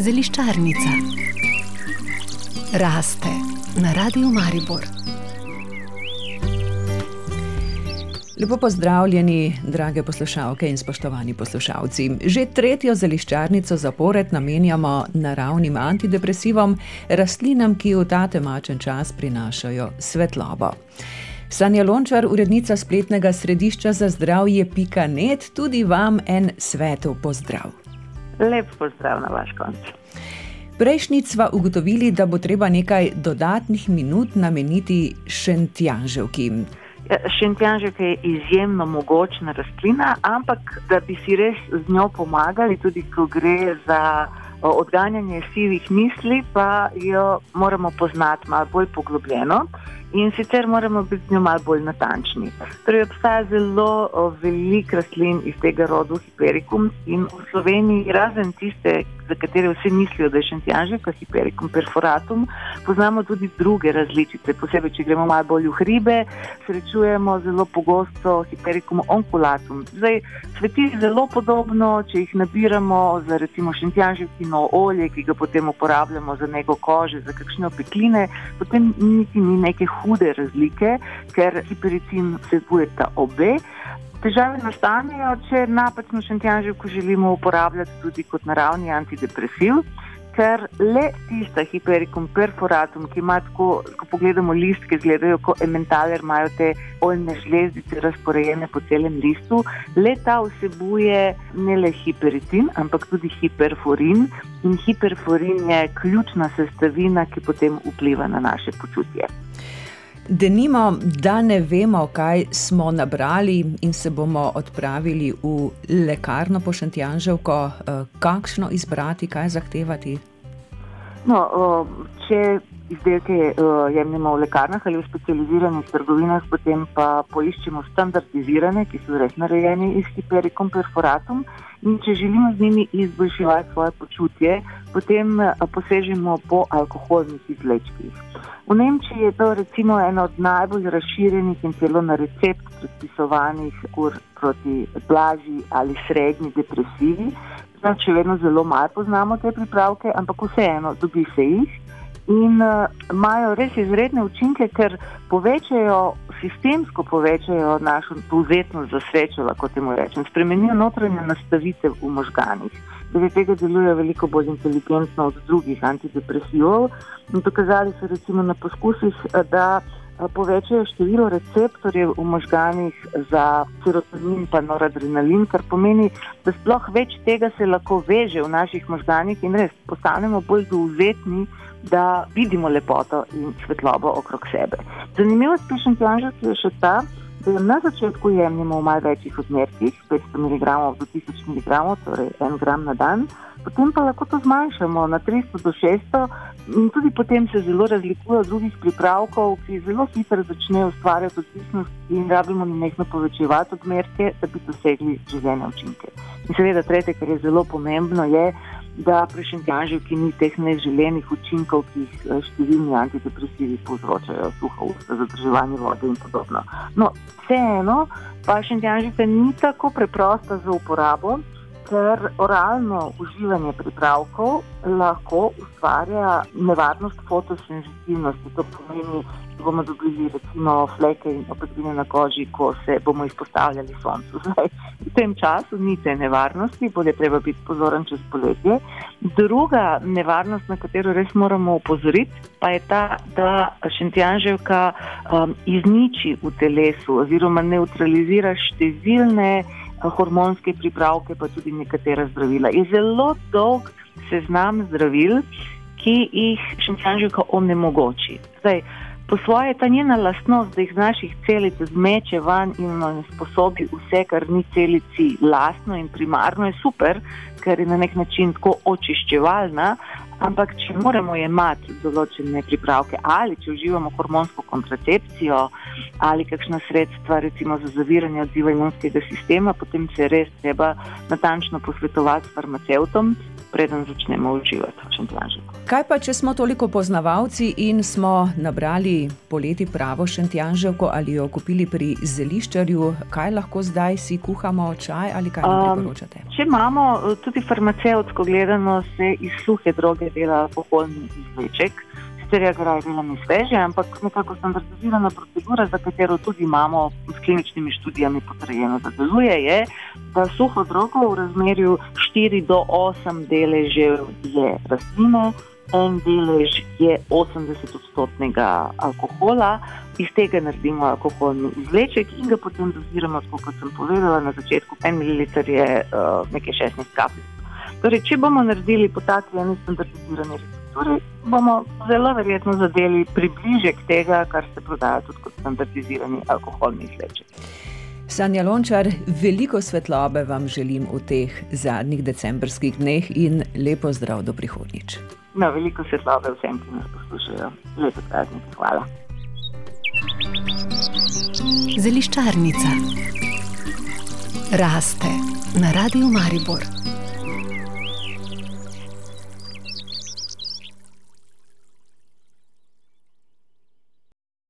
Zeliščarnica raste na radiju Maribor. Lepo pozdravljeni, drage poslušalke in spoštovani poslušalci. Že tretjo zeliščarnico zapored namenjamo naravnim antidepresivom, rastlinam, ki v ta temačen čas prinašajo svetlobo. Sanja Lončar, urednica spletnega središča za zdravje Pika.net, tudi vam en svetov pozdrav. Lep pozdrav na vaš konc. Prejšnjič smo ugotovili, da bo treba nekaj dodatnih minut nameniti šentjanževki. Ja, šentjanževka je izjemno mogočna rastlina, ampak da bi si res z njo pomagali, tudi ko gre za odganjanje sivih misli, pa jo moramo poznati malo bolj poglobljeno in sicer moramo biti z njo malo bolj natančni. Torej, obstaja zelo veliko rastlin iz tega rodu Hiperikum in v Sloveniji, razen tiste, za katere vsi mislijo, da je šentjanžek, Hiperikum perforatum, poznamo tudi druge različice. Posebej, če gremo malo bolj v hribe, srečujemo zelo pogosto Hiperikum onculatum. Zdaj, sveti zelo podobno, če jih nabiramo za recimo šentjanžekino olje, ki ga potem uporabljamo za nego kože, za kakšne opekline, potem niti ni neke hude razlike, ker hipericin vsebuje ta obe. Težave nastanejo, če napačno šentjanževko želimo uporabljati tudi kot naravni antidepresiv, ker le tista hiperikum perforatum, ki ima tako, ko pogledamo listke, izgledajo kot ementaler, imajo te oljne žlezdice razporejene po celem listu, le ta vsebuje ne le hipericin, ampak tudi hiperforin in hiperforin je ključna sestavina, ki potem vpliva na naše počutje. Denimo, da ne vemo, kaj smo nabrali, in se bomo odpravili v lekarno po Šentjanževko, eh, kakšno izbrati, kaj zahtevati? No, če izdelke jemljemo v lekarnah ali v specializiranih trgovinah, potem pa poiščemo standardizirane, ki so res narejeni iz hiperikom perforatum. In če želimo z njimi izboljševati svoje počutje, potem posežemo po alkoholnih izlečkih. V Nemčiji je to recimo eno od najbolj razširjenih in celo na recept predpisovanih kur proti blažji ali srednji depresivi. Zdaj, če vedno zelo malo poznamo te pripravke, ampak vseeno dobi se jih in uh, imajo res izredne učinke, ker povečajo, sistemsko povečajo našo povzetnost za srečo, lahko temu rečem, spremenijo notranje nastavitve v možganih. Zaradi tega delujejo veliko bolj inteligentno od drugih antidepresivov. In dokazali so recimo na poskusih, eh, da eh, povečajo število receptorjev v možganih za serotonin in noradrenalin, kar pomeni, da sploh več tega se lahko veže v naših možganih in res postanemo bolj dovzetni, da vidimo lepoto in svetlobo okrog sebe. Zanimivo je, da je še ta, Na začetku jemljemo v malce večjih odmerkih, 500 mg do 1000 mg, torej 1 gram na dan, potem pa lahko to zmanjšamo na 300 do 600 in tudi potem se zelo razlikuje od drugih pripravkov, ki zelo hitro začnejo ustvarjati odvisnost in rabimo nekaj povečevati odmerke, da bi dosegli željene učinke. In seveda tretje, kar je zelo pomembno, je, da pri šentjanževki ni teh neželenih učinkov, ki jih eh, številni antidepresivi povzročajo, suho usta, zadrževanje vode in podobno. No, vseeno pa šentjanževka ni tako preprosta za uporabo, ker oralno uživanje pripravkov lahko ustvarja nevarnost fotosenzitivnosti. To pomeni, da bomo dobili recimo fleke in opekline na koži, ko se bomo izpostavljali soncu. Zdaj, v tem času ni te nevarnosti, bolje treba biti pozoren čez poletje. Druga nevarnost, na katero res moramo upozoriti, pa je ta, da šentjanževka um, izniči v telesu oziroma neutralizira številne hormonske pripravke, pa tudi nekatera zdravila. Je zelo dolg seznam zdravil, ki jih šentjanževka onemogoči. Zdaj, Po svoje je ta njena lastnost, da jih z naših celic zmeče van in sposobi vse, kar ni celici lastno in primarno, je super, ker je na nek način tako očiščevalna. Ampak, če moramo imeti določene pripravke ali če uživamo hormonsko kontracepcijo ali kakšna sredstva, recimo za zaviranje odziva imunskega sistema, potem se res treba natančno posvetovati s farmacevtom, preden začnemo uživati v šentjanžiku. Kaj pa, če smo toliko poznavalci in smo nabrali poleti pravo šentjanževko ali jo kupili pri zeliščarju, kaj lahko zdaj si kuhamo čaj ali kaj priporočate? Um, če imamo tudi farmacevtsko gledano, se iz suhe droge dela alkoholni izvleček sicer je graj delami sveže, ampak nekako standardizirana procedura, za katero tudi imamo s kliničnimi študijami potrjeno, da deluje, je, da suho drogo v razmerju 4 do 8 deležev je rastline, en delež je 80-odstotnega alkohola, iz tega naredimo alkoholni izvleček in ga potem doziramo, kot sem povedala na začetku, en mililiter je uh, nekaj 16 kapljic. Torej, če bomo naredili po taki eni standardizirani recepturi, bomo zelo verjetno zadeli približek tega, kar se prodaja tudi kot standardizirani alkoholni izleček. Sanja Lončar, veliko svetlobe vam želim v teh zadnjih decembrskih dneh in lepo zdrav do prihodnjič. No, veliko svetlobe vsem, ki nas poslušajo. Lepo praznik, hvala. Zeliščarnica raste na radiju Maribor.